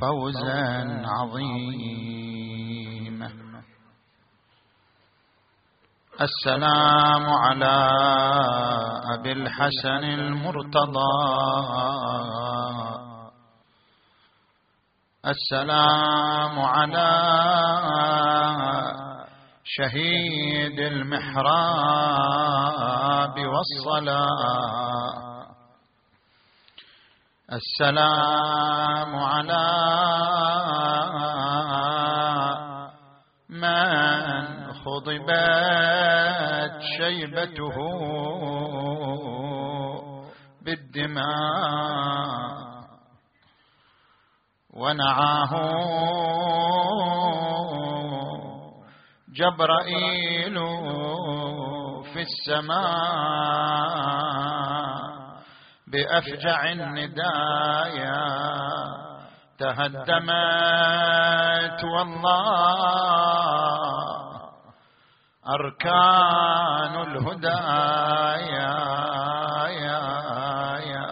فوزا عظيما السلام على أبي الحسن المرتضى. السلام على شهيد المحراب والصلاة. السلام على من خضبت شيبته بالدماء ونعاه جبرائيل في السماء بأفجع الندايا تهدمت والله أركان الهدايا يا يا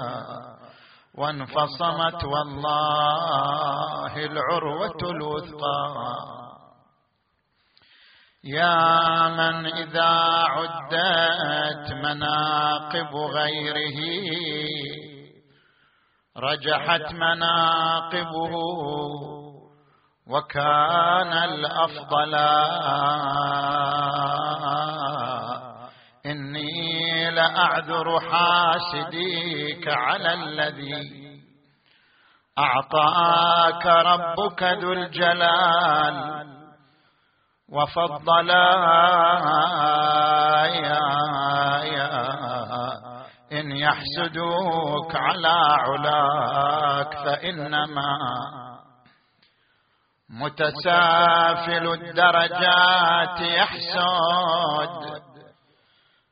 وانفصمت والله العروة الوثقى. يا من إذا عدت مناقب غيره رجحت مناقبه وكان الأفضل. إني لأعذر حاسديك على الذي أعطاك ربك ذو الجلال. وفضل يا يا إن يحسدوك على علاك فإنما متسافل الدرجات يحسد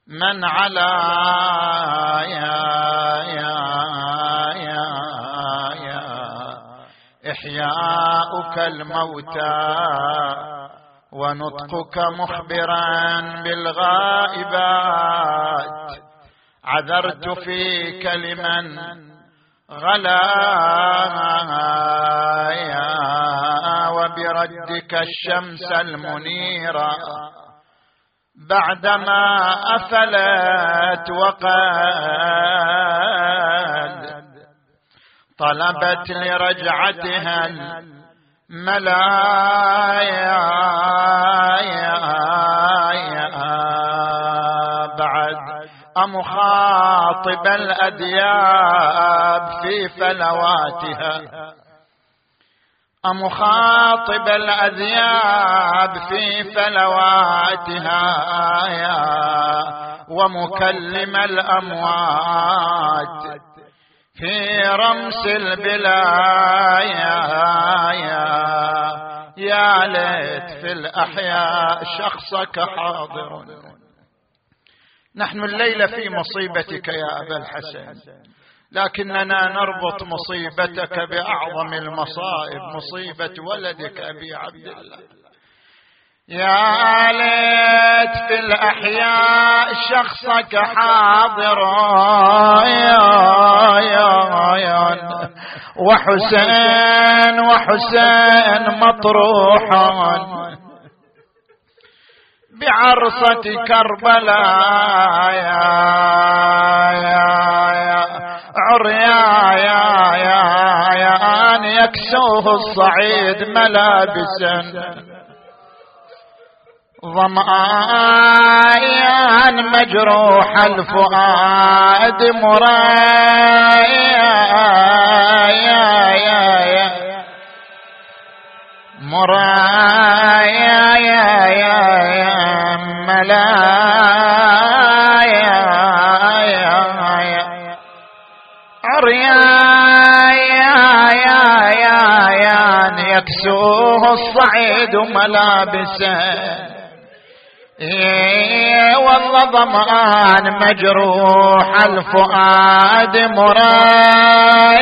من على يا يا يا يا إحياؤك الموتى ونطقك مخبرا بالغائبات. عذرت فيك لمن غلايا وبردك الشمس المنيرة. بعدما أفلت وقد طلبت لرجعتها ملايا بعد أمخاطب الأدياب في فلواتها. أمخاطب الأذياب في فلواتها ومكلم الأموات. في رمس البلايا. يا ليت في الأحياء شخصك حاضر. نحن الليلة في مصيبتك يا أبا الحسن. لكننا نربط مصيبتك بأعظم المصائب مصيبة ولدك أبي عبد الله. يا ليت في الأحياء شخصك حاضر. وحسين وحسين مطروح. بعرصة كربلاء. يا يا عريا يا يا يا أن يكسوه الصعيد ملابسا. ظمآن مجروح الفؤاد مرايا يا يا يا مرايا يا يا يا ملايا يا يا يا يكسوه الصعيد ملابسا إيه والله ضمان مجروح الفؤاد مرايا.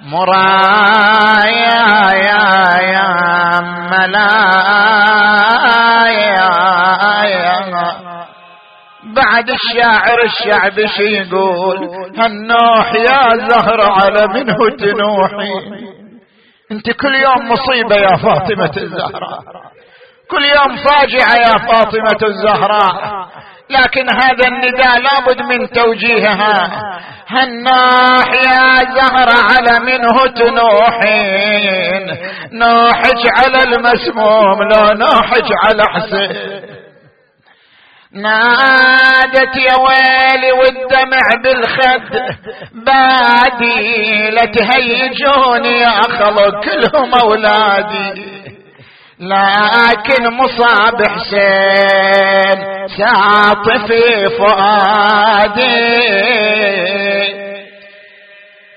مرايا يا يا ملايا. بعد الشاعر الشعب شي يقول هالنوح يا زهر على منه تنوحي انت كل يوم مصيبة يا فاطمة الزهراء. كل يوم فاجعة يا فاطمة الزهراء. لكن هذا النداء لابد من توجيهها. هالنوح يا زهر على منه تنوحين. نوحج على المسموم لو نوحج على حسين. نادت يا ويلي والدمع بالخد. بادي لتهيجوني يا خلق كلهم اولادي لكن مصاب حسين ساط في فؤادي.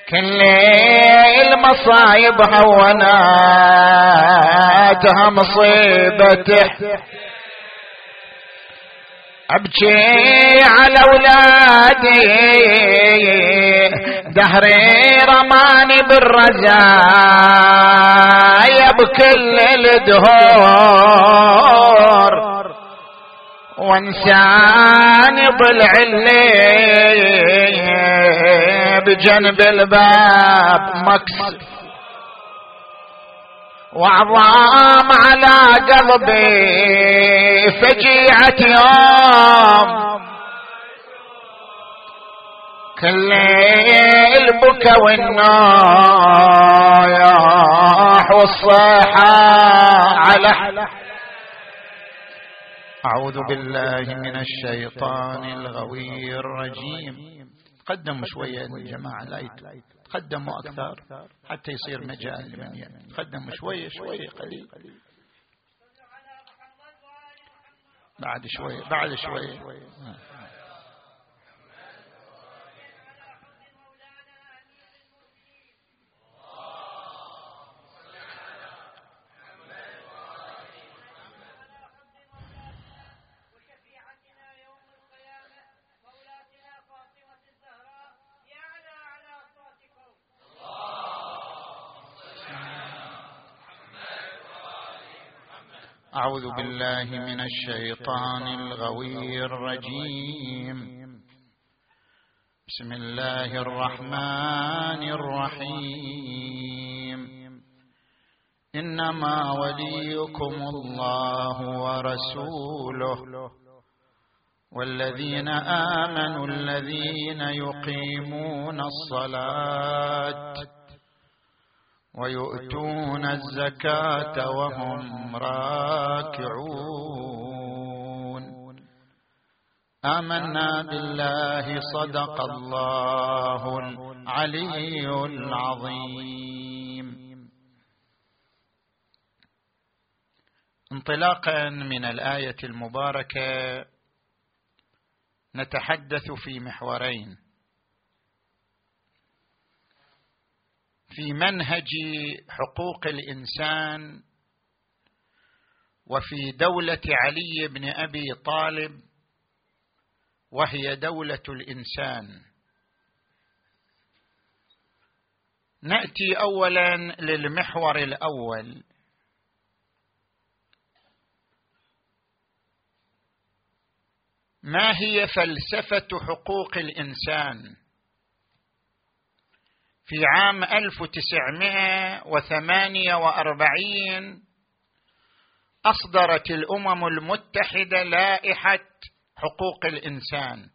كل المصايب هوناتها مصيبته. أبكي على أولادي. دهري رماني بالرزايا بكل الدهور وانساني الليل بجنب الباب مكسر وعظام على قلبي فجيعة يوم. كل البكا والنايح والصيحة على. أعوذ بالله من الشيطان الغوي الرجيم. قدموا شوية الجماعة لا تقدموا أكثر حتى يصير مجال لمن يأتي تقدموا شوية شوية قليل. بعد شوية بعد شوية أعوذ بالله من الشيطان الغوي الرجيم. بسم الله الرحمن الرحيم. إنما وليكم الله ورسوله والذين آمنوا الذين يقيمون الصلاة ويؤتون الزكاة وهم راكعون. آمنا بالله صدق الله العلي العظيم. انطلاقا من الآية المباركة نتحدث في محورين. في منهج حقوق الإنسان وفي دولة علي بن أبي طالب وهي دولة الإنسان. نأتي اولا للمحور الأول. ما هي فلسفة حقوق الإنسان؟ في عام 1948 أصدرت الأمم المتحدة لائحة حقوق الإنسان.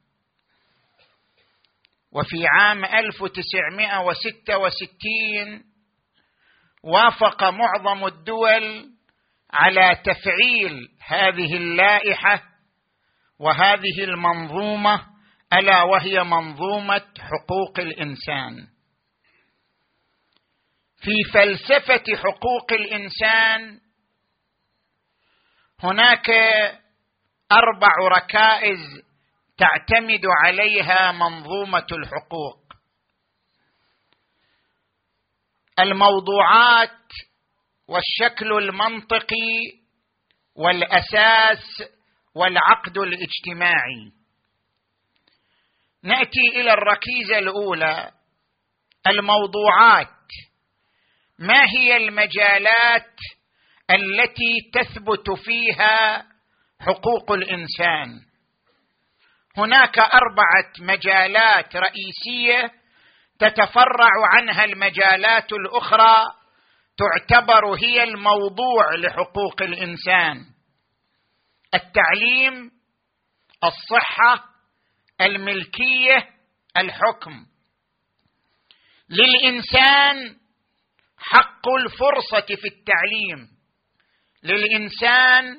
وفي عام 1966 وافق معظم الدول على تفعيل هذه اللائحة وهذه المنظومة ألا وهي منظومة حقوق الإنسان. في فلسفة حقوق الإنسان هناك أربع ركائز تعتمد عليها منظومة الحقوق. الموضوعات والشكل المنطقي والأساس والعقد الاجتماعي. نأتي إلى الركيزة الأولى الموضوعات. ما هي المجالات التي تثبت فيها حقوق الإنسان؟ هناك أربعة مجالات رئيسية تتفرع عنها المجالات الأخرى تعتبر هي الموضوع لحقوق الإنسان. التعليم الصحة الملكية الحكم. للإنسان حق الفرصة في التعليم للإنسان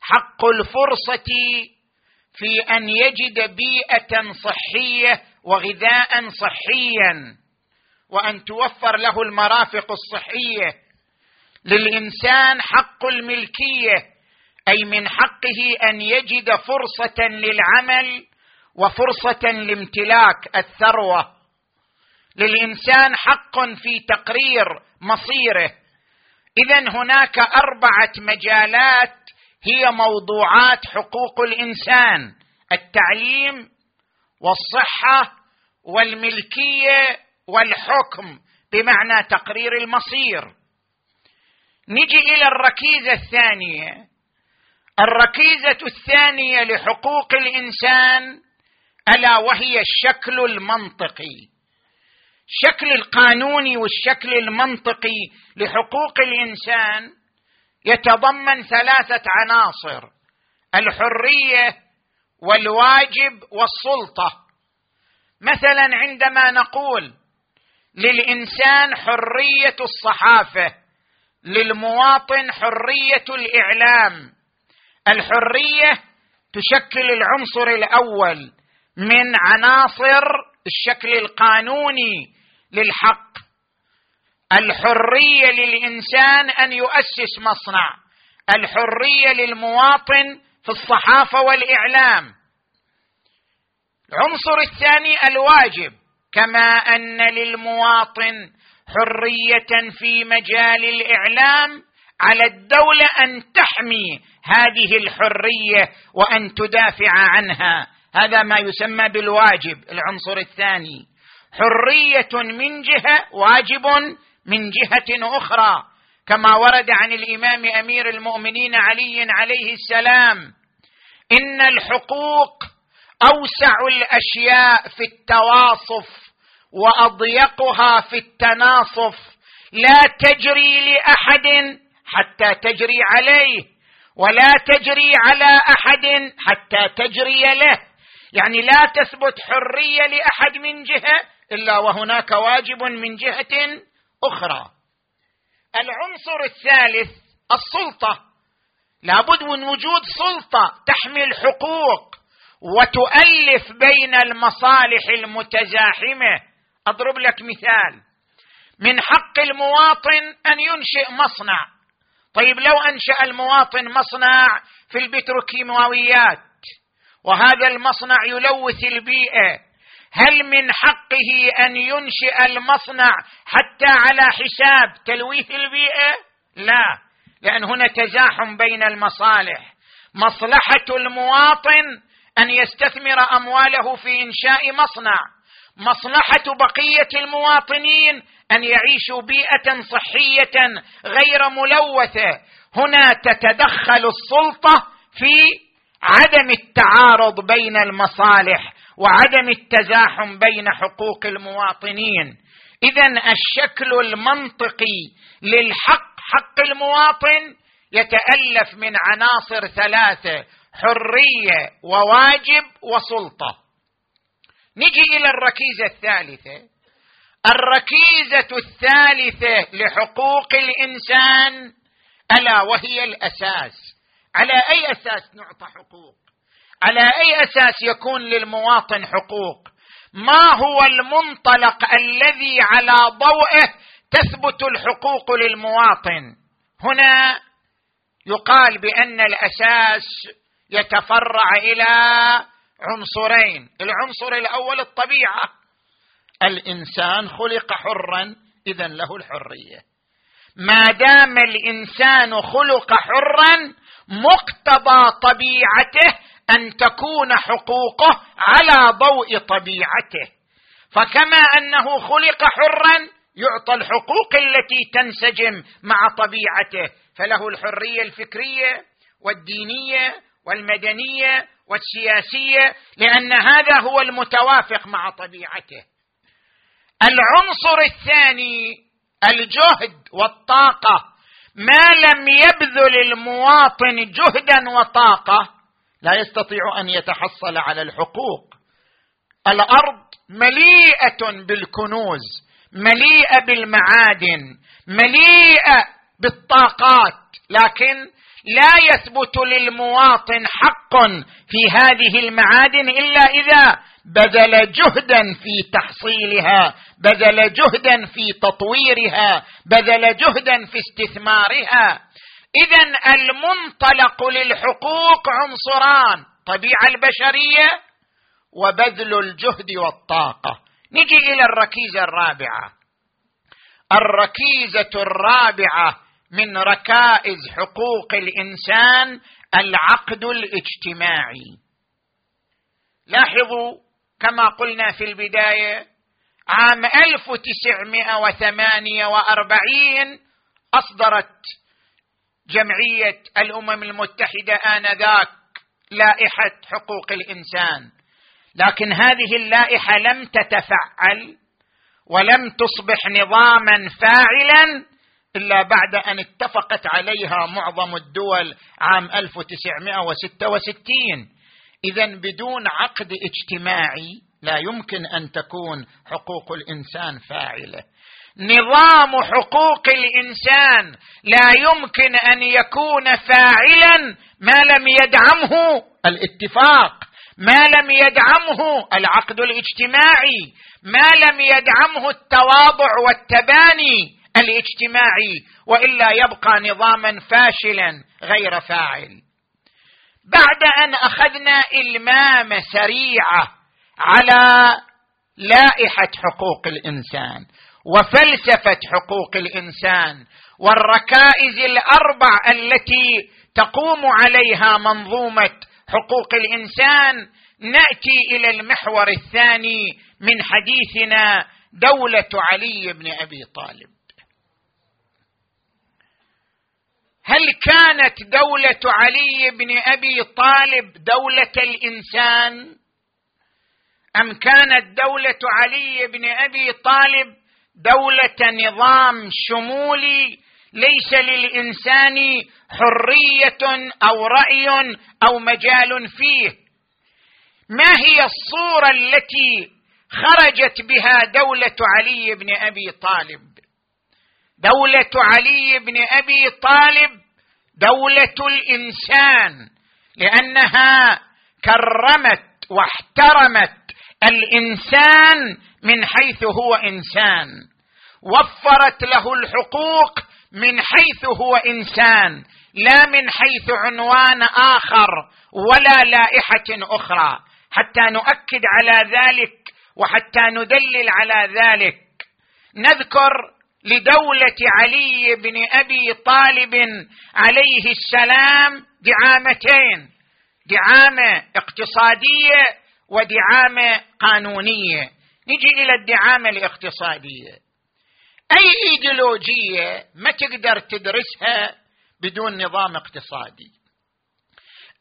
حق الفرصة في أن يجد بيئة صحية وغذاء صحيا وأن توفر له المرافق الصحية. للإنسان حق الملكية أي من حقه أن يجد فرصة للعمل وفرصة لامتلاك الثروة. للإنسان حق في تقرير مصيره. اذا هناك أربعة مجالات هي موضوعات حقوق الإنسان التعليم والصحة والملكية والحكم بمعنى تقرير المصير. نجي إلى الركيزة الثانية. الركيزة الثانية لحقوق الإنسان ألا وهي الشكل المنطقي. الشكل القانوني والشكل المنطقي لحقوق الإنسان يتضمن ثلاثة عناصر الحرية والواجب والسلطة. مثلا عندما نقول للإنسان حرية الصحافة للمواطن حرية الإعلام. الحرية تشكل العنصر الأول من عناصر الشكل القانوني للحق. الحرية للإنسان أن يؤسس مصنع. الحرية للمواطن في الصحافة والإعلام. العنصر الثاني الواجب كما أن للمواطن حرية في مجال الإعلام على الدولة أن تحمي هذه الحرية وأن تدافع عنها. هذا ما يسمى بالواجب العنصر الثاني. حرية من جهة واجب من جهة أخرى. كما ورد عن الإمام أمير المؤمنين علي عليه السلام إن الحقوق أوسع الأشياء في التواصف وأضيقها في التناصف. لا تجري لأحد حتى تجري عليه ولا تجري على أحد حتى تجري له. يعني لا تثبت حرية لأحد من جهة إلا وهناك واجب من جهة أخرى. العنصر الثالث السلطة. لابد من وجود سلطة تحمي الحقوق وتؤلف بين المصالح المتزاحمة. أضرب لك مثال. من حق المواطن أن ينشئ مصنع. طيب لو أنشأ المواطن مصنع في البتروكيماويات وهذا المصنع يلوث البيئة هل من حقه أن ينشئ المصنع حتى على حساب تلويث البيئة؟ لا لأن هنا تزاحم بين المصالح. مصلحة المواطن أن يستثمر أمواله في إنشاء مصنع. مصلحة بقية المواطنين أن يعيشوا بيئة صحية غير ملوثة. هنا تتدخل السلطة في عدم التعارض بين المصالح. وعدم التزاحم بين حقوق المواطنين. اذا الشكل المنطقي للحق حق المواطن يتألف من عناصر ثلاثة حرية وواجب وسلطة. نجي إلى الركيزة الثالثة. الركيزة الثالثة لحقوق الإنسان ألا وهي الأساس. على أي أساس نعطى حقوق؟ على أي أساس يكون للمواطن حقوق؟ ما هو المنطلق الذي على ضوئه تثبت الحقوق للمواطن؟ هنا يقال بأن الأساس يتفرع إلى عنصرين العنصر الأول الطبيعة. الإنسان خلق حرا اذا له الحرية. ما دام الإنسان خلق حرا مقتضى طبيعته أن تكون حقوقه على ضوء طبيعته. فكما أنه خلق حرا يعطى الحقوق التي تنسجم مع طبيعته. فله الحرية الفكرية والدينية والمدنية والسياسية لأن هذا هو المتوافق مع طبيعته. العنصر الثاني الجهد والطاقة. ما لم يبذل المواطن جهدا وطاقة لا يستطيع أن يتحصل على الحقوق. الأرض مليئة بالكنوز مليئة بالمعادن مليئة بالطاقات لكن لا يثبت للمواطن حق في هذه المعادن إلا إذا بذل جهدا في تحصيلها بذل جهدا في تطويرها بذل جهدا في استثمارها. اذا المنطلق للحقوق عنصران طبيعة البشرية وبذل الجهد والطاقة. نجي إلى الركيزة الرابعة. الركيزة الرابعة من ركائز حقوق الإنسان العقد الاجتماعي. لاحظوا كما قلنا في البداية عام 1948 أصدرت جمعية الأمم المتحدة آنذاك لائحة حقوق الإنسان. لكن هذه اللائحة لم تتفعل ولم تصبح نظاما فاعلا إلا بعد أن اتفقت عليها معظم الدول عام 1966 اذا بدون عقد اجتماعي لا يمكن أن تكون حقوق الإنسان فاعلة. نظام حقوق الإنسان لا يمكن أن يكون فاعلا ما لم يدعمه الاتفاق ما لم يدعمه العقد الاجتماعي ما لم يدعمه التواضع والتباني. الاجتماعي وإلا يبقى نظاما فاشلا غير فاعل. بعد أن أخذنا المامه سريعة على لائحة حقوق الإنسان وفلسفة حقوق الإنسان والركائز الأربع التي تقوم عليها منظومة حقوق الإنسان نأتي إلى المحور الثاني من حديثنا دولة علي بن أبي طالب. هل كانت دولة علي بن أبي طالب دولة الإنسان؟ أم كانت دولة علي بن أبي طالب دولة نظام شمولي ليس للإنسان حرية أو رأي أو مجال فيه؟ ما هي الصورة التي خرجت بها دولة علي بن أبي طالب؟ دولة علي بن أبي طالب دولة الإنسان لأنها كرمت واحترمت الإنسان من حيث هو إنسان. وفرت له الحقوق من حيث هو إنسان لا من حيث عنوان آخر ولا لائحة أخرى. حتى نؤكد على ذلك وحتى ندلل على ذلك. نذكر لدولة علي بن أبي طالب عليه السلام دعامتين دعامه اقتصادية ودعامه قانونية. نجي إلى الدعامه الاقتصادية. أي إيديولوجية ما تقدر تدرسها بدون نظام اقتصادي.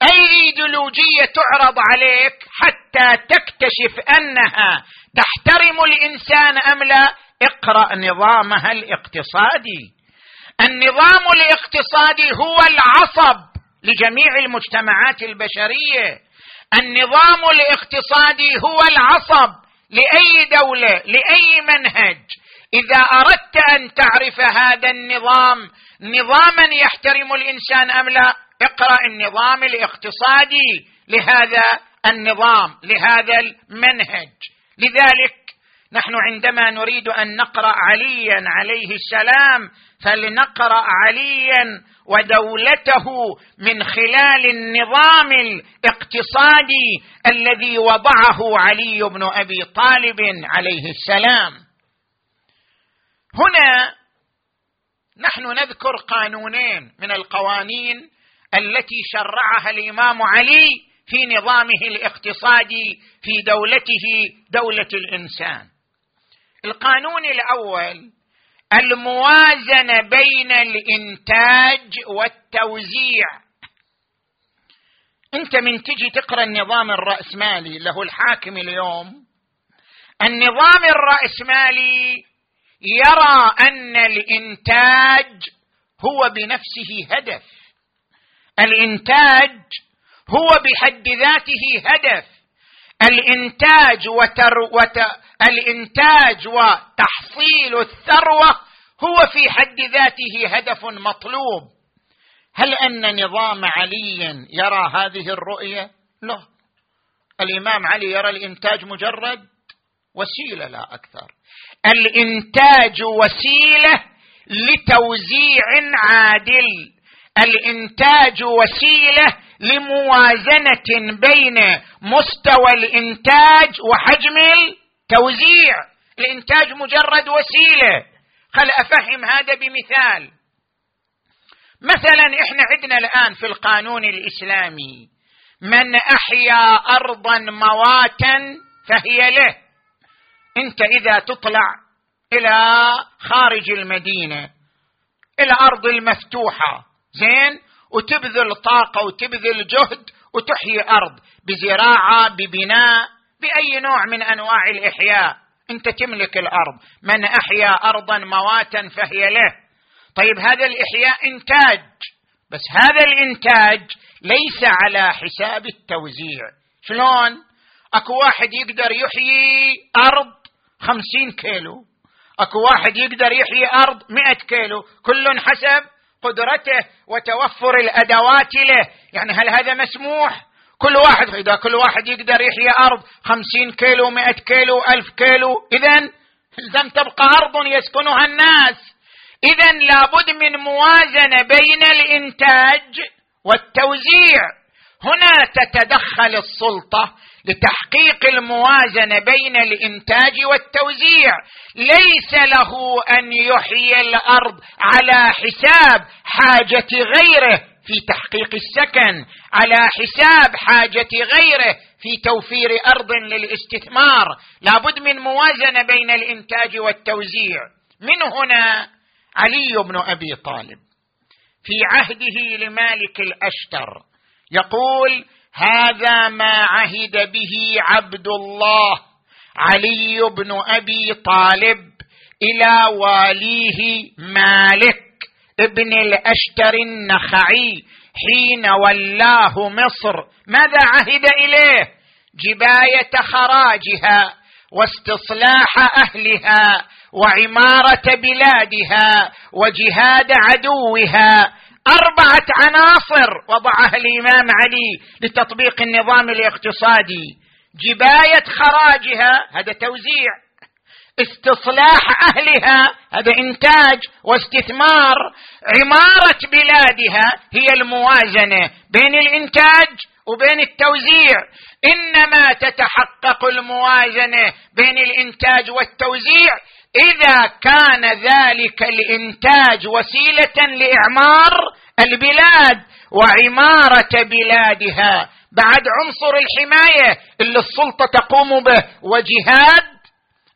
أي إيديولوجية تعرض عليك حتى تكتشف أنها تحترم الإنسان أم لا؟ اقرأ نظامها الاقتصادي النظام الاقتصادي هو العصب لجميع المجتمعات البشرية. النظام الاقتصادي هو العصب لأي دولة لأي منهج. إذا أردت أن تعرف هذا النظام نظاما يحترم الإنسان أم لا؟ اقرأ النظام الاقتصادي. لهذا النظام لهذا المنهج. لذلك نحن عندما نريد أن نقرأ عليا عليه السلام فلنقرأ عليا ودولته من خلال النظام الاقتصادي الذي وضعه علي بن أبي طالب عليه السلام. هنا نحن نذكر قانونين من القوانين التي شرعها الإمام علي في نظامه الاقتصادي في دولته دولة الإنسان. القانون الأول الموازنة بين الإنتاج والتوزيع. أنت من تجي تقرأ النظام الرأسمالي له الحاكم اليوم النظام الرأسمالي يرى أن الإنتاج هو بنفسه هدف. الإنتاج هو بحد ذاته هدف. الإنتاج وتر وت... الإنتاج وتحصيل الثروة هو في حد ذاته هدف مطلوب. هل أن نظام علي يرى هذه الرؤية؟ لا. الإمام علي يرى الإنتاج مجرد وسيلة لا أكثر. الإنتاج وسيلة لتوزيع عادل. الإنتاج وسيلة لموازنة بين مستوى الإنتاج وحجم التوزيع. الإنتاج مجرد وسيلة. خل أفهم هذا بمثال. مثلا إحنا عندنا الآن في القانون الإسلامي. من أحيا ارضا مواتا فهي له. أنت إذا تطلع إلى خارج المدينة إلى أرض المفتوحة. زين؟ وتبذل طاقة وتبذل جهد وتحيي أرض بزراعة ببناء بأي نوع من أنواع الإحياء. أنت تملك الأرض. من أحيا ارضا مواتا فهي له. طيب هذا الإحياء إنتاج. بس هذا الإنتاج ليس على حساب التوزيع. شلون؟ أكو واحد يقدر يحيي أرض خمسين كيلو. أكو واحد يقدر يحيي أرض مئة كيلو. كل حسب قدرته وتوفر الأدوات له. يعني هل هذا مسموح؟ كل واحد إذا كل واحد يقدر يحيي أرض خمسين كيلو مئة كيلو ألف كيلو اذا لم تبقى أرض يسكنها الناس. اذا لابد من موازنة بين الإنتاج والتوزيع. هنا تتدخل السلطة لتحقيق الموازنة بين الإنتاج والتوزيع. ليس له أن يحيي الأرض على حساب حاجة غيره في تحقيق السكن على حساب حاجة غيره في توفير أرض للاستثمار. لابد من موازنة بين الإنتاج والتوزيع. من هنا علي بن أبي طالب في عهده لمالك الأشتر. يقول هذا ما عهد به عبد الله علي بن أبي طالب إلى واليه مالك ابن الأشتر النخعي حين ولاه مصر. ماذا عهد إليه؟ جباية خراجها واستصلاح أهلها وعمارة بلادها وجهاد عدوها أربعة عناصر وضعها الإمام علي لتطبيق النظام الاقتصادي. جباية خراجها هذا توزيع. استصلاح أهلها هذا إنتاج واستثمار. عمارة بلادها هي الموازنة بين الإنتاج وبين التوزيع. إنما تتحقق الموازنة بين الإنتاج والتوزيع. إذا كان ذلك الإنتاج وسيلة لإعمار البلاد وعمارة بلادها بعد عنصر الحماية اللي السلطة تقوم به وجهاد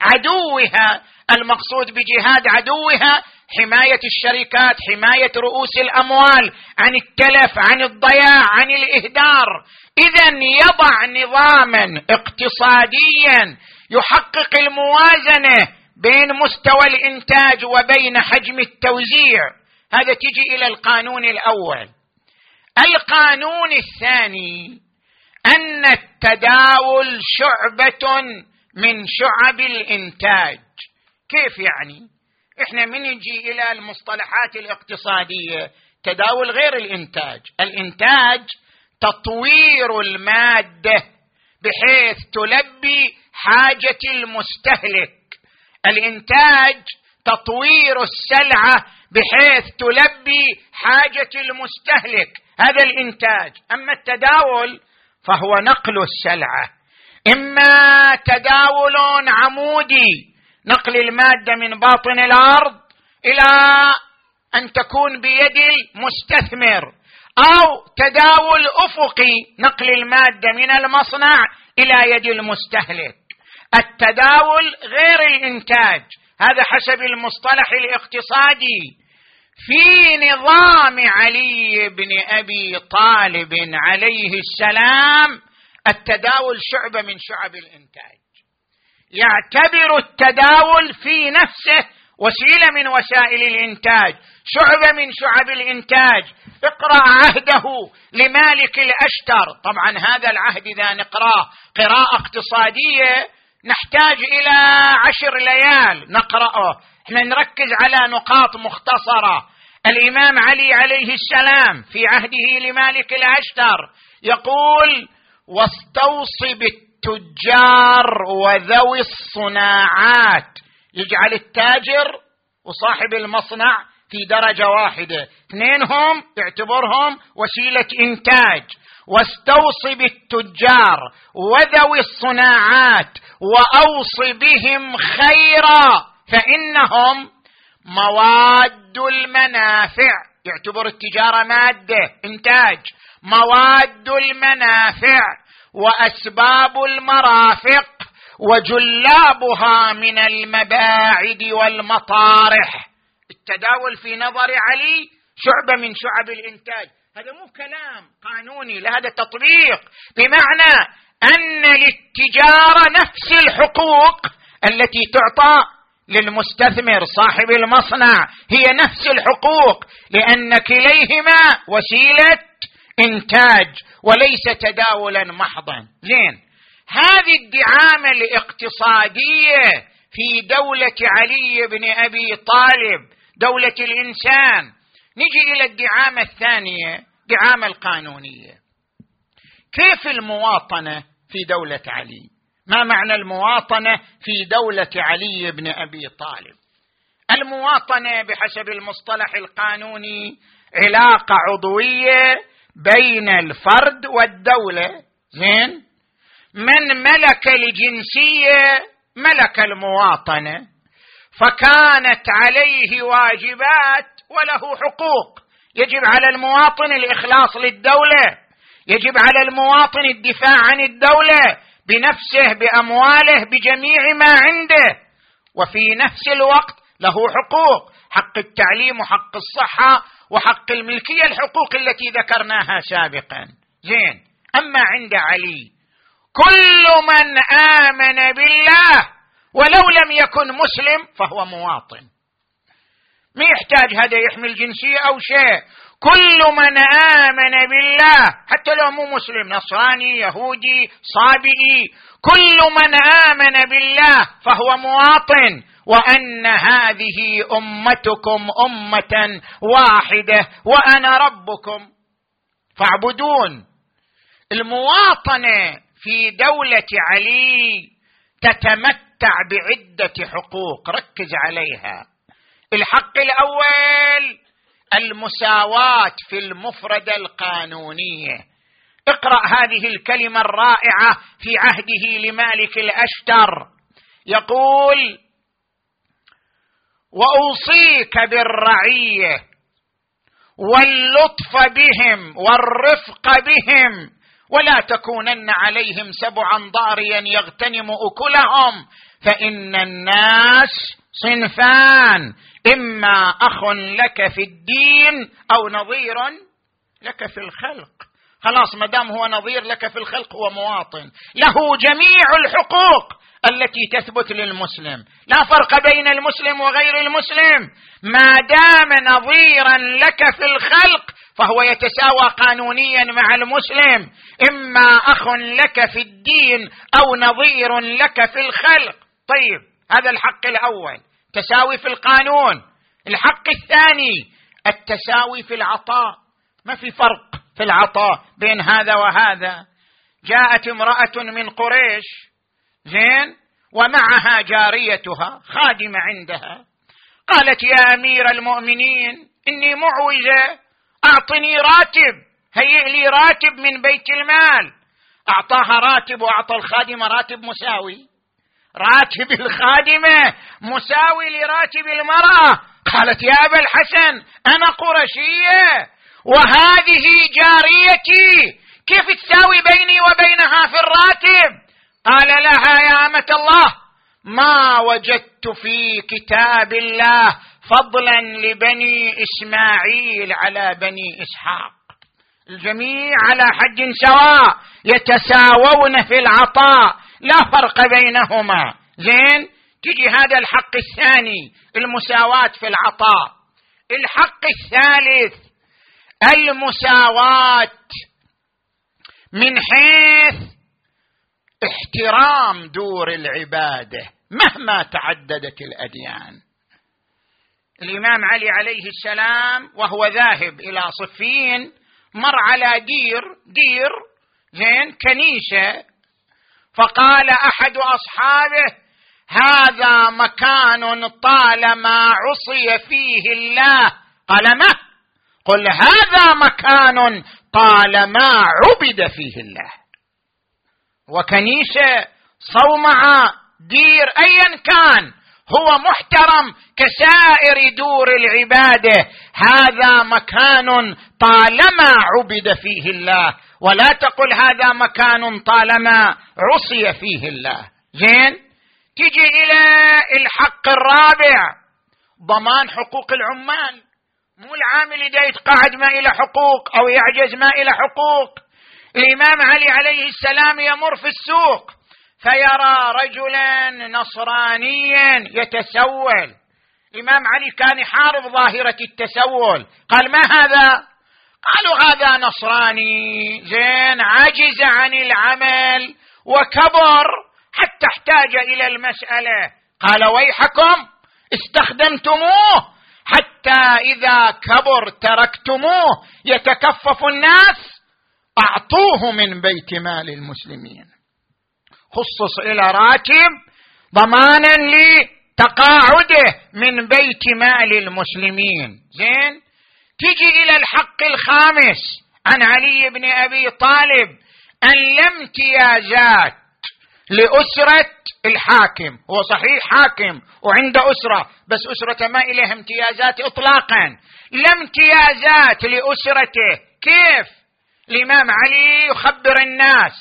عدوها المقصود بجهاد عدوها حماية الشركات حماية رؤوس الأموال عن التلف عن الضياع عن الإهدار. اذا يضع نظاما اقتصاديا يحقق الموازنة بين مستوى الإنتاج وبين حجم التوزيع. هذا تجي إلى القانون الأول. القانون الثاني أن التداول شعبة من شعب الإنتاج. كيف يعني؟ إحنا من نجي إلى المصطلحات الاقتصادية؟ تداول غير الإنتاج. الإنتاج تطوير المادة بحيث تلبي حاجة المستهلك. الإنتاج تطوير السلعة بحيث تلبي حاجة المستهلك. هذا الإنتاج. أما التداول فهو نقل السلعة. إما تداول عمودي نقل المادة من باطن الأرض إلى أن تكون بيد المستثمر أو تداول أفقي نقل المادة من المصنع إلى يد المستهلك. التداول غير الإنتاج. هذا حسب المصطلح الاقتصادي. في نظام علي بن أبي طالب عليه السلام التداول شعبة من شعب الإنتاج. يعتبر التداول في نفسه وسيلة من وسائل الإنتاج شعبة من شعب الإنتاج. اقرأ عهده لمالك الأشتر. طبعا هذا العهد إذا نقرأه قراءة اقتصادية نحتاج إلى عشر ليال نقرأه. إحنا نركز على نقاط مختصرة. الإمام علي عليه السلام في عهده لمالك الأشتر يقول واستوصي بالتجار وذوي الصناعات. يجعل التاجر وصاحب المصنع في درجة واحدة. اثنينهم يعتبرهم وسيلة إنتاج. واستوصي بالتجار وذوي الصناعات وأوص بهم خيرا فإنهم مواد المنافع. يعتبر التجارة مادة إنتاج. مواد المنافع وأسباب المرافق وجلابها من المباعد والمطارح. التداول في نظر علي شعبة من شعب الإنتاج. هذا مو كلام قانوني لهذا تطبيق. بمعنى أن للتجاره نفس الحقوق التي تعطى للمستثمر صاحب المصنع هي نفس الحقوق لأن كليهما وسيلة إنتاج وليس تداولا محضا. زين. هذه الدعامة الاقتصادية في دولة علي بن أبي طالب دولة الإنسان نجي إلى الدعامة الثانية دعامة القانونية. كيف المواطنة في دولة علي؟ ما معنى المواطنة في دولة علي بن أبي طالب؟ المواطنة بحسب المصطلح القانوني علاقة عضوية بين الفرد والدولة. زين؟ من ملك الجنسية ملك المواطنة فكانت عليه واجبات وله حقوق. يجب على المواطن الإخلاص للدولة. يجب على المواطن الدفاع عن الدولة بنفسه بأمواله بجميع ما عنده. وفي نفس الوقت له حقوق حق التعليم وحق الصحة وحق الملكية الحقوق التي ذكرناها سابقا. زين أما عند علي كل من آمن بالله ولو لم يكن مسلم فهو مواطن. ما يحتاج هذا يحمل جنسيه أو شيء. كل من آمن بالله حتى لو مو مسلم نصراني يهودي صابئي كل من آمن بالله فهو مواطن. وأن هذه أمتكم أمة واحدة وأنا ربكم. فاعبدون. المواطنة في دولة علي تتمتع بعدة حقوق ركز عليها. الحق الأول المساواة في المفرده القانونيه اقرأ هذه الكلمة الرائعة في عهده لمالك الأشتر. يقول وأوصيك بالرعيه واللطف بهم والرفق بهم ولا تكونن عليهم سبعا ضاريا يغتنم أكلهم فإن الناس صنفان. إما أخ لك في الدين أو نظير لك في الخلق. خلاص ما دام هو نظير لك في الخلق هو مواطن. له جميع الحقوق التي تثبت للمسلم. لا فرق بين المسلم وغير المسلم. ما دام نظيرا لك في الخلق فهو يتساوى قانونيا مع المسلم. إما أخ لك في الدين أو نظير لك في الخلق. طيب هذا الحق الأول. تساوي في القانون. الحق الثاني التساوي في العطاء. ما في فرق في العطاء بين هذا وهذا. جاءت امرأة من قريش زين ومعها جاريتها خادمة عندها. قالت يا أمير المؤمنين إني معوزة أعطني راتب هيئ لي راتب من بيت المال. أعطاها راتب وأعطى الخادمة راتب مساوي. راتب الخادمة مساوي لراتب المرأة. قالت يا أبا الحسن أنا قرشية وهذه جاريتي. كيف تساوي بيني وبينها في الراتب؟ قال لها يا أمة الله ما وجدت في كتاب الله فضلا لبني إسماعيل على بني إسحاق. الجميع على حد سواء يتساوون في العطاء. لا فرق بينهما. زين؟ تجي هذا الحق الثاني المساواة في العطاء. الحق الثالث المساواة من حيث احترام دور العبادة مهما تعددت الأديان. الإمام علي عليه السلام وهو ذاهب إلى صفين مر على دير دير زين كنيسة فقال أحد أصحابه هذا مكان طالما عصي فيه الله. قال ما؟ قل هذا مكان طالما عبد فيه الله. وكنيسة صومعة دير ايا كان. هو محترم كسائر دور العبادة. هذا مكان طالما عبد فيه الله. ولا تقل هذا مكان طالما عصي فيه الله. زين؟ تجي إلى الحق الرابع. ضمان حقوق العمال. مو العامل اذا يتقاعد ما إلى حقوق أو يعجز ما إلى حقوق. الإمام علي عليه السلام يمر في السوق. فيرى رجلا نصرانيا يتسول. الامام علي كان يحارب ظاهرة التسول. قال ما هذا؟ قالوا هذا نصراني. زين عجز عن العمل وكبر حتى احتاج إلى المسألة. قال ويحكم استخدمتموه حتى إذا كبر تركتموه. يتكفف الناس أعطوه من بيت مال المسلمين. خصص إلى راتب ضمانا لتقاعده من بيت مال المسلمين. زين؟ تجي إلى الحق الخامس عن علي بن أبي طالب. أن لم امتيازات لأسرة الحاكم. هو صحيح حاكم وعنده أسرة بس اسرته ما اليها امتيازات اطلاقا. لا امتيازات لأسرته. كيف؟ الامام علي يخبر الناس.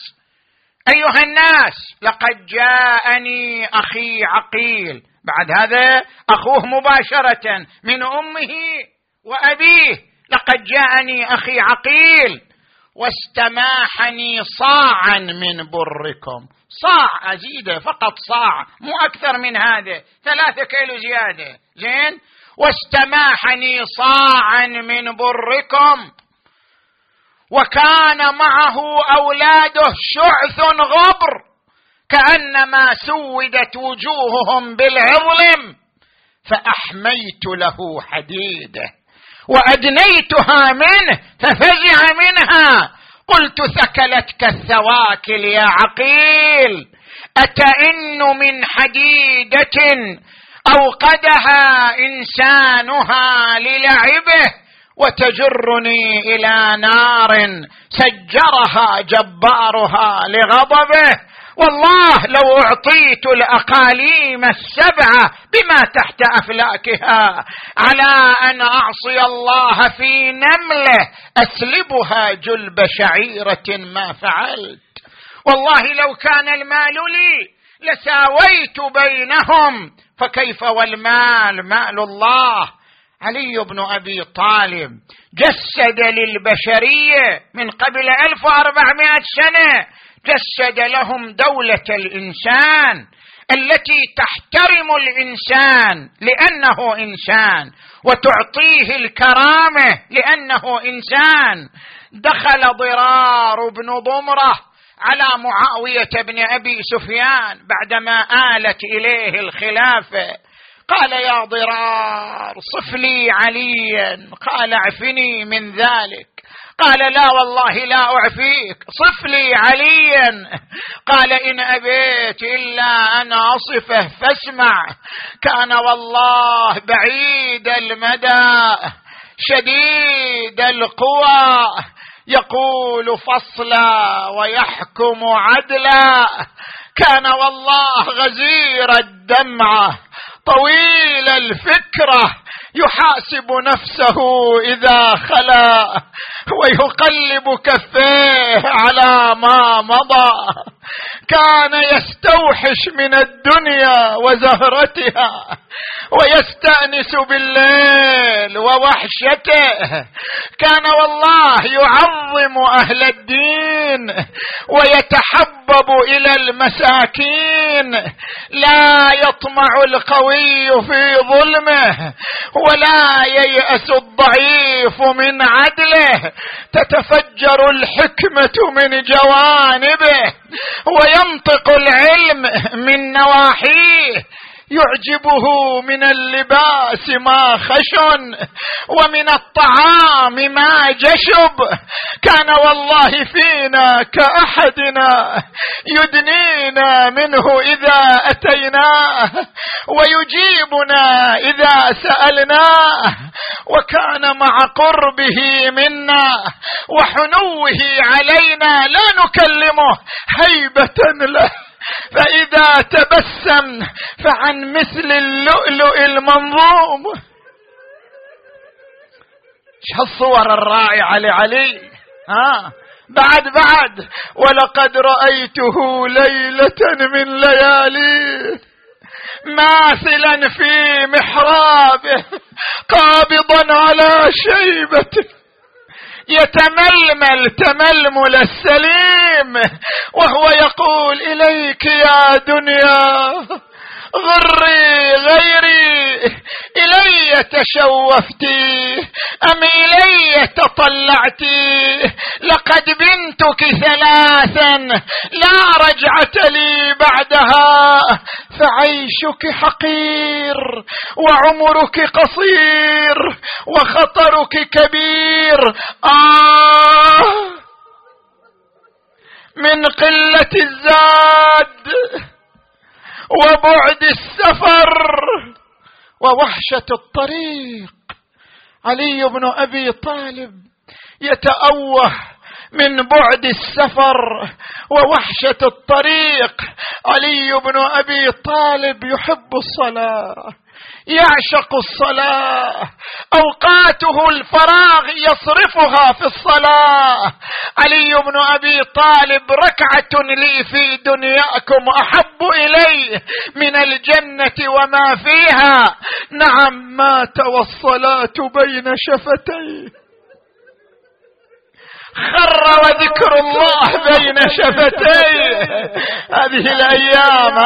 أيها الناس لقد جاءني أخي عقيل. بعد هذا أخوه مباشرة من أمه وأبيه لقد جاءني أخي عقيل. واستماحني صاعا من بركم. صاع ازيده فقط صاع مو أكثر من هذا ثلاثة كيلو زيادة. زين؟ واستماحني صاعا من بركم. وكان معه أولاده شعث غبر كأنما سودت وجوههم بالعظم فأحميت له حديده وأدنيتها منه ففزع منها. قلت ثكلتك الثواكل يا عقيل أتئن من حديدة أوقدها إنسانها للعبه؟ وتجرني إلى نار سجرها جبارها لغضبه. والله لو أعطيت الأقاليم السبعه بما تحت أفلاكها على أن أعصي الله في نمله أسلبها جلب شعيرة ما فعلت. والله لو كان المال لي لساويت بينهم فكيف والمال؟ مال الله. علي بن أبي طالب جسد للبشرية من قبل 1400 سنة. جسد لهم دولة الإنسان التي تحترم الإنسان لأنه إنسان وتعطيه الكرامة لأنه إنسان. دخل ضرار بن ضمرة على معاوية بن أبي سفيان بعدما آلت إليه الخلافة. قال يا ضرار صف لي عليا قال اعفني من ذلك. قال لا والله لا اعفيك صف لي عليا. قال إن أبيت إلا أن أصفه فاسمع كان والله بعيد المدى شديد القوى. يقول فصلا ويحكم عدلا كان والله غزير الدمعة. طويل الفكرة. يحاسب نفسه إذا خلا ويقلب كفيه على ما مضى. كان يستوحش من الدنيا وزهرتها ويستأنس بالليل ووحشته. كان والله يعظم أهل الدين ويتحبب إلى المساكين. لا يطمع القوي في ظلمه ولا ييأس الضعيف من عدله. تتفجر الحكمة من جوانبه وينطق العلم من نواحيه. يعجبه من اللباس ما خشن ومن الطعام ما جشب. كان والله فينا كأحدنا يدنينا منه إذا اتيناه ويجيبنا إذا سالناه وكان مع قربه منا وحنوه علينا لا نكلمه هيبة له. فإذا تبسم فعن مثل اللؤلؤ المنظوم. إيش هالصور الرائعة لعلي؟ ها؟ بعد بعد. ولقد رأيته ليلة من ليالي ماثلا في محرابه قابضا على شيبته يتململ تململ السليم وهو يقول إليك يا دنيا. غري غيري إلي تشوفتي أم إلي تطلعتي لقد بنتك ثلاثا لا رجعه لي بعدها. فعيشك حقير وعمرك قصير وخطرك كبير. آه! من قلة الزاد. وبعد السفر ووحشة الطريق. علي بن أبي طالب يتأوه من بعد السفر ووحشة الطريق. علي بن أبي طالب يحب الصلاة. يعشق الصلاة. أوقاته الفراغ يصرفها في الصلاة. علي بن أبي طالب ركعة لي في دنياكم أحب الي من الجنة وما فيها. نعم مات والصلاة بين شفتيه. خر وذكر الله بين شفتيه. هذه الأيام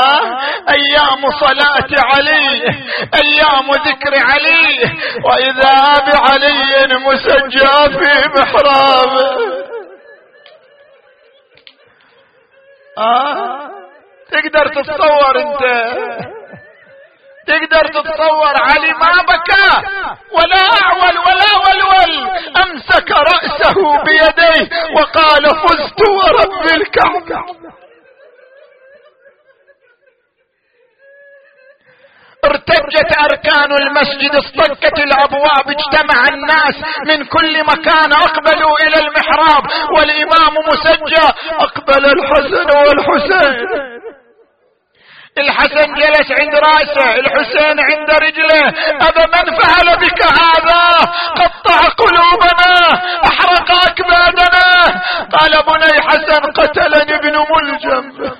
أيام صلاة علي أيام ذكر علي. وإذا بعلي مسجى في محراب. آه؟ تقدر تتصور أنت. تقدر تتصور علي ما بكى. ولا أعول ولا ولول أمسك رأسه بيديه وقال فزت ورب الكعبة. ارتجت أركان المسجد اصطكت الأبواب اجتمع الناس. من كل مكان أقبلوا إلى المحراب. والإمام مسجى أقبل الحسن والحسين. الحسن جلس عند رأسه الحسين عند رجله. أبا من فعل بك هذا؟ قطع قلوبنا أحرق أكبادنا. قال بني حسن قتلني ابن ملجم.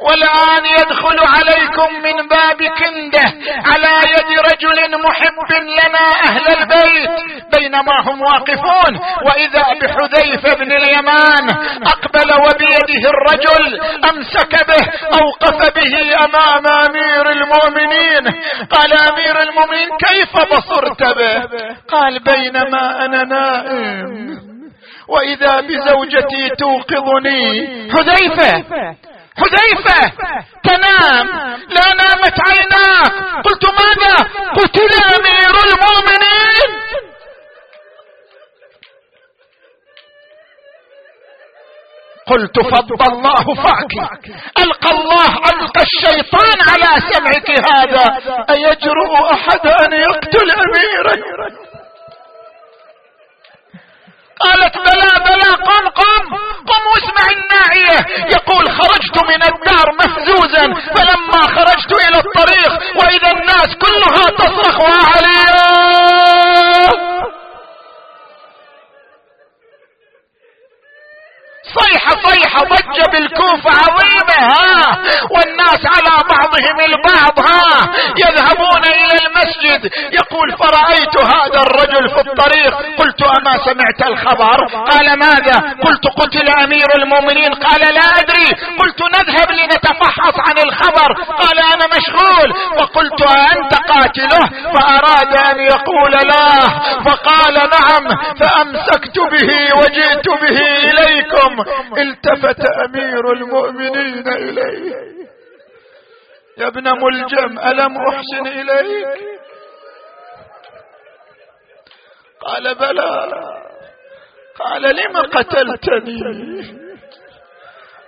والآن يدخل عليكم من باب كنده على يد رجل محب لنا أهل البيت. بينما هم واقفون وإذا بحذيفة بن اليمان أقبل وبيده الرجل أمسك به أوقف به أمام أمير المؤمنين. قال أمير المؤمنين كيف بصرت به؟ قال بينما أنا نائم. وإذا بزوجتي توقظني. حذيفة! حذيفة! تنام! لا نامت عيناك! قلت ماذا؟ قتل أمير المؤمنين! قلت فض الله فعك ألقى الله ألقى الشيطان على سمعك هذا! أيجرؤ أحد أن يقتل أميرا؟ قالت بلى بلى قم قم قم واسمع الناعية. يقول خرجت من الدار مهزوزا فلما خرجت إلى الطريق وإذا الناس كلها تصرخ وعليا ضجة بالكوفة عظيمة ها؟ والناس على بعضهم البعض ها؟ يذهبون إلى المسجد يقول فرأيت هذا الرجل في الطريق قلت أما سمعت الخبر؟ قال ماذا؟ قلت قتل أمير المؤمنين قال لا أدري. قلت نذهب لنتفحص عن الخبر قال أنا مشغول. فقلت انت قاتله؟ فأراد أن يقول لا. فقال نعم فأمسكت به وجئت به إليكم. التفت أمير المؤمنين اليه يا ابن ملجم ألم أحسن إليك؟ قال بلى. قال لم قتلتني؟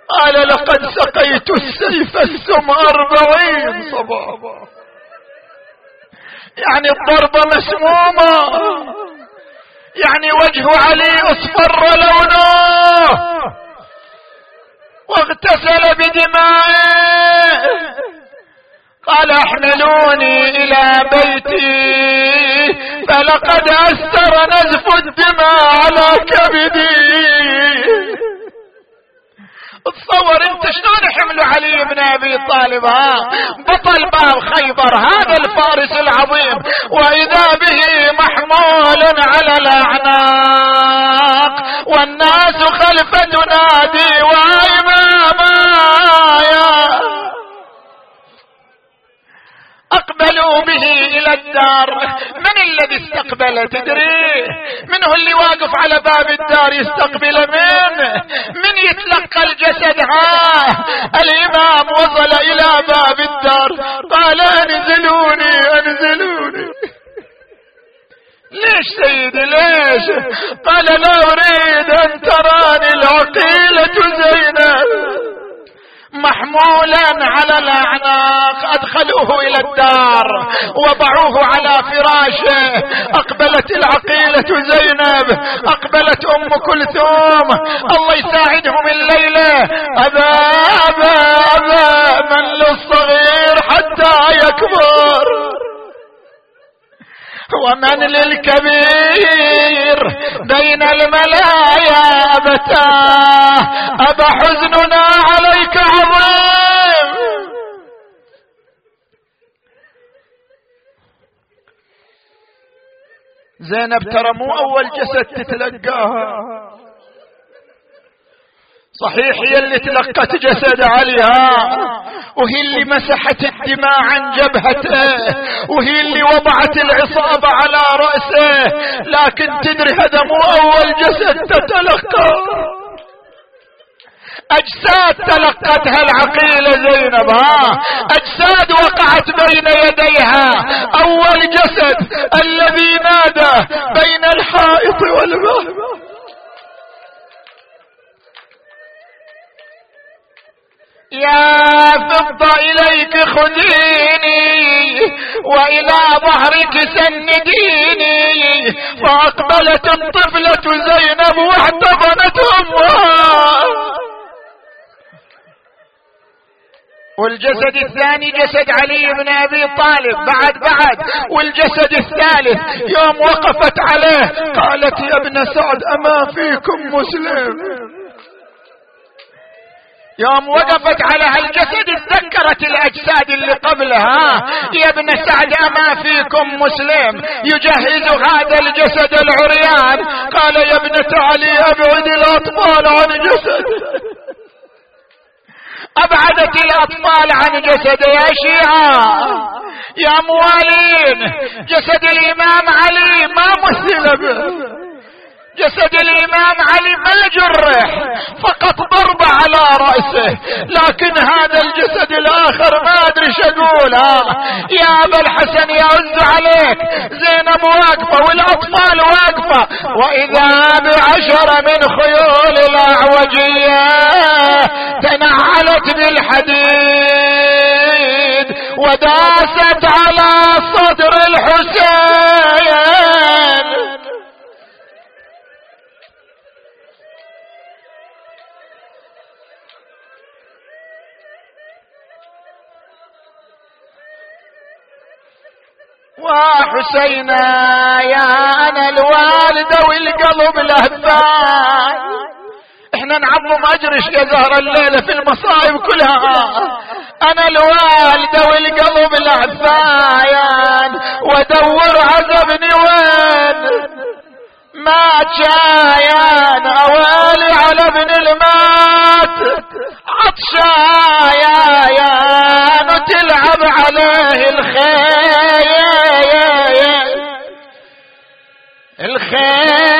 قال لقد سقيت السيف السم أربعين صبابا. يعني الضربة مسمومة يعني وجه علي أصفر لونه. واغتسل بدمائه. قال احملوني إلى بيتي فلقد اثر نزف الدماء على كبدي. تصور أنت شلون حملوا علي بن أبي طالب ها؟ بطل باب خيبر هذا الفارس العظيم. وإذا به محمول على الأعناق والناس خلف تنادي واماما يا اقبلوا به إلى الدار من الذي استقبل تدري؟ من هو اللي واقف على باب الدار يستقبل من؟ من يتلقى الجسد؟ ها الإمام وصل إلى باب الدار قال انزلوني انزلوني. ليش سيدي ليش؟ قال لا أريد أن تراني العقيلة زينب. محمولا على الأعناق. أدخلوه إلى الدار. وضعوه على فراشه. أقبلت العقيلة زينب. أقبلت أم كلثوم. الله يساعدهم الليلة. أبا أبا أبا. من للصغير حتى يكبر. ومن للكبير بين الملايا أبتاه أبا حزننا عليك عظيم. زينب ترى مو أول جسد تتلقاها. صحيح هي اللي تلقت جسد عليها. وهي اللي مسحت الدماء عن جبهته. وهي اللي وضعت العصابة على رأسه. لكن تدري هذا مو أول جسد تتلقى. أجساد تلقتها العقيلة زينب ها أجساد وقعت بين يديها. أول جسد الذي نادى بين الحائط والباب يا فضة إليك خذيني وإلى ظهرك سنديني فأقبلت الطفلة زينب واحتضنت أمها. والجسد الثاني جسد علي بن أبي طالب. بعد بعد. والجسد الثالث يوم وقفت عليه قالت يا ابن سعد أما فيكم مسلم؟ يوم وقفت على هالجسد تذكرت الأجساد اللي قبلها. يا ابن سعد أما فيكم مسلم يجهز هذا الجسد العريان؟ قال يا ابنة علي أبعد الأطفال عن جسد. أبعدت الأطفال عن جسد يا شيعة. يا موالين جسد الإمام علي ما مثل به. جسد الإمام علي ما جرح لكن هذا الجسد الآخر ما أدري أقول يا أبا الحسن يعز عليك. زينب واقفة والأطفال واقفة. وإذا بعشر من خيول الأعوجية تنعلت بالحديد وداست على صدر الحسين. وحسينا يا أنا الوالدة والقلب لهفان إحنا نعظم اجرش يا زهر الليلة في المصائب كلها. أنا الوالدة والقلب العفايان وادور عزبني وين؟ ما جايان أوالي على ابن المات. عطشايان وتلعب عليه الخيل الخيل